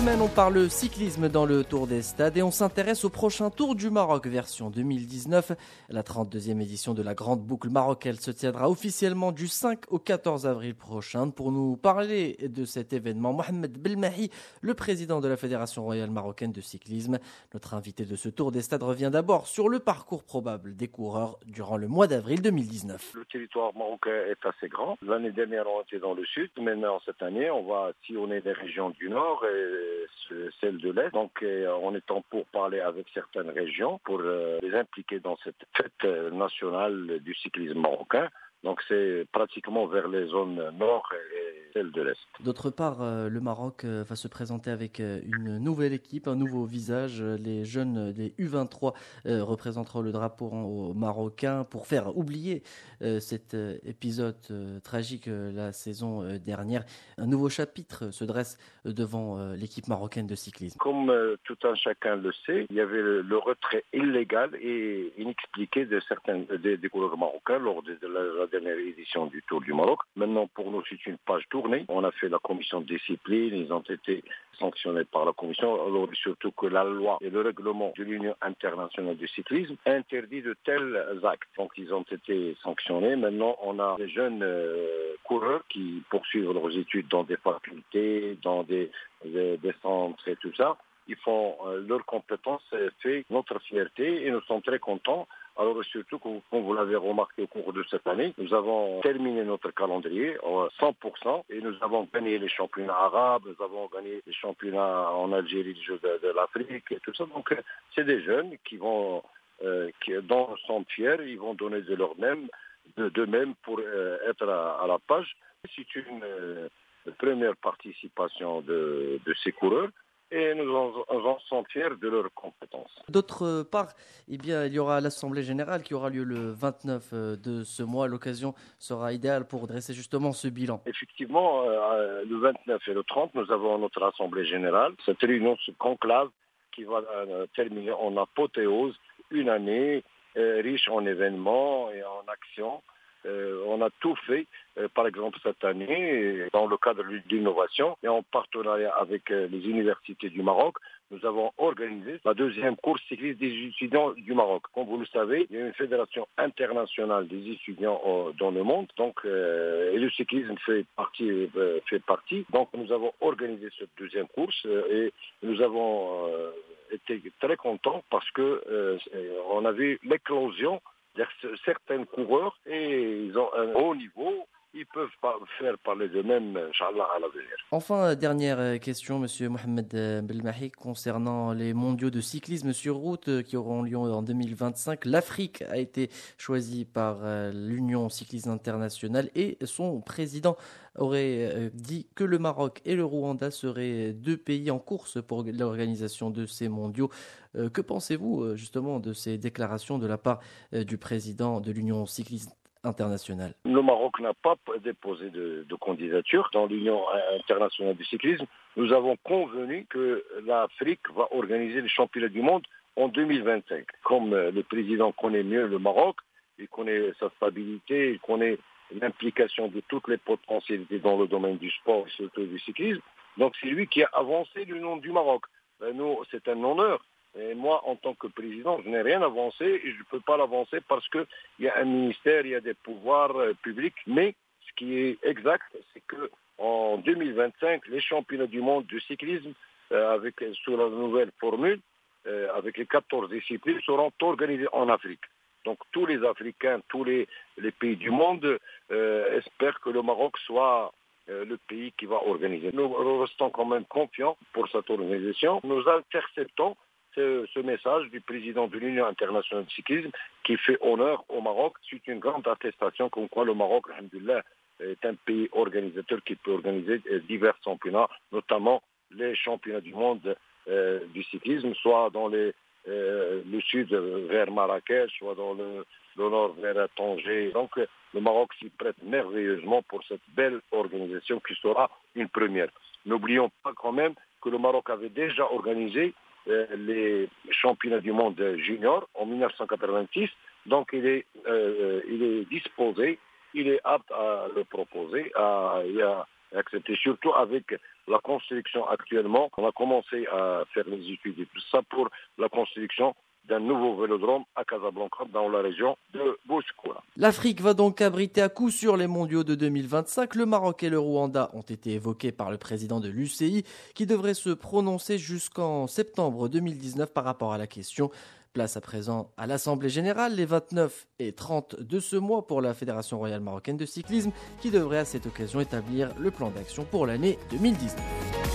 semaine, on parle cyclisme dans le Tour des Stades et on s'intéresse au prochain Tour du Maroc version 2019. La 32e édition de la Grande Boucle marocaine se tiendra officiellement du 5 au 14 avril prochain. Pour nous parler de cet événement, Mohamed Belmahi, le président de la Fédération royale marocaine de cyclisme. Notre invité de ce Tour des Stades revient d'abord sur le parcours probable des coureurs durant le mois d'avril 2019. Le territoire marocain est assez grand. L'année dernière, on était dans le sud. Maintenant, cette année, on va sillonner les régions du nord celle de l'Est. Donc on est en pour parler avec certaines régions pour euh, les impliquer dans cette fête euh, nationale du cyclisme marocain. Donc c'est pratiquement vers les zones nord et celles de l'Est. D'autre part, euh, le Maroc va se présenter avec une nouvelle équipe, un nouveau visage. Les jeunes des U23 représenteront le drapeau marocain pour faire oublier cet épisode tragique la saison dernière. Un nouveau chapitre se dresse devant l'équipe marocaine de cyclisme. Comme tout un chacun le sait, il y avait le, retrait illégal et inexpliqué de certains des, coureurs marocains lors de, la, dernière édition du Tour du Maroc. Maintenant, pour nous, c'est une page On a fait la commission de discipline, ils ont été sanctionnés par la commission, alors surtout que la loi et le règlement de l'Union internationale du cyclisme interdit de tels actes. Donc, ils ont été sanctionnés. Maintenant, on a des jeunes euh, coureurs qui poursuivent leurs études dans des facultés, dans des, centres et tout ça ils font euh, leurs compétences, fait notre fierté et nous sommes très contents. Alors surtout, comme vous l'avez remarqué au cours de cette année, nous avons terminé notre calendrier à 100% et nous avons gagné les championnats arabes, nous avons gagné les championnats en Algérie, les Jeux de, l'Afrique et tout ça. Donc c'est des jeunes qui vont, euh, qui, fiers, ils vont donner de leur même, de, même pour euh, être à, la page. C'est une première participation de ces coureurs et nous en, sommes fiers de leurs compétences. D'autre part, eh bien, il y aura l'Assemblée générale qui aura lieu le 29 euh, de ce mois. L'occasion sera idéale pour dresser justement ce bilan. Effectivement, euh, le 29 et le 30, nous avons notre Assemblée générale. Cette réunion, ce conclave qui va euh, terminer en apothéose une année riche en événements et en actions euh, on a tout fait, euh, par exemple cette année, dans le cadre de l'innovation et en partenariat avec euh, les universités du Maroc, nous avons organisé la deuxième course cycliste des étudiants du Maroc. Comme vous le savez, il y a une fédération internationale des étudiants dans le monde, donc et le cyclisme fait partie, fait partie. Donc nous avons organisé cette deuxième course et nous avons été très contents parce que on a vu l'éclosion certains coureurs et ils ont un haut niveau ils peuvent pas faire parler d'eux-mêmes, Inch'Allah, à l'avenir. Enfin, dernière euh, question, Monsieur Mohamed euh, Belmahi, concernant les mondiaux de cyclisme sur route euh, qui auront lieu en 2025. L'Afrique a été choisie par l'Union cycliste internationale et son président aurait dit que le Maroc et le Rwanda seraient deux pays en course pour l'organisation de ces mondiaux. Que pensez-vous justement de ces déclarations de la part du président de l'Union cycliste Le Maroc n'a pas déposé de, candidature dans l'Union internationale du cyclisme. Nous avons convenu que l'Afrique va organiser les championnats du monde en 2025. Comme euh, le président connaît mieux le Maroc, il connaît sa stabilité, il connaît l'implication de toutes les potentialités dans le domaine du sport et surtout du cyclisme. Donc c'est lui qui a avancé le nom du Maroc. Ben, nous, c'est un honneur moi, en tant que président, je n'ai rien avancé et je ne peux pas l'avancer parce qu'il y a un ministère, il y a des pouvoirs euh, publics. Mais ce qui est exact, c'est que en 2025, les championnats du monde du cyclisme, euh, avec sous la nouvelle formule, euh, avec les 14 disciplines, seront organisés en Afrique. Donc tous les Africains, tous les, pays du monde espèrent que le Maroc soit le pays qui va organiser. Nous restons quand même confiants pour cette organisation. Nous interceptons ce, message du président de l'Union internationale de cyclisme qui fait honneur au Maroc. C'est une grande attestation comme quoi le Maroc, est un pays organisateur qui peut organiser divers championnats, notamment les championnats du monde euh, du cyclisme, soit dans euh, le sud vers Marrakech, soit dans le, nord vers Tanger. Donc le Maroc s'y prête merveilleusement pour cette belle organisation qui sera une première. N'oublions pas quand même que le Maroc avait déjà organisé euh, les championnats du monde junior en 1986. Donc il est, euh, il est disposé, il est apte à le proposer. il y a accepté, surtout avec la construction actuellement. On a commencé à faire les études et tout ça pour la construction d'un nouveau vélodrome à Casablanca dans la région de Bouskoura. L'Afrique va donc abriter à coup sur les mondiaux de 2025. Le Maroc et le Rwanda ont été évoqués par le président de l'UCI qui devrait se prononcer jusqu'en septembre 2019 par rapport à la question. Place à présent à l'Assemblée générale les 29 et 30 de ce mois pour la Fédération royale marocaine de cyclisme qui devrait à cette occasion établir le plan d'action pour l'année 2019.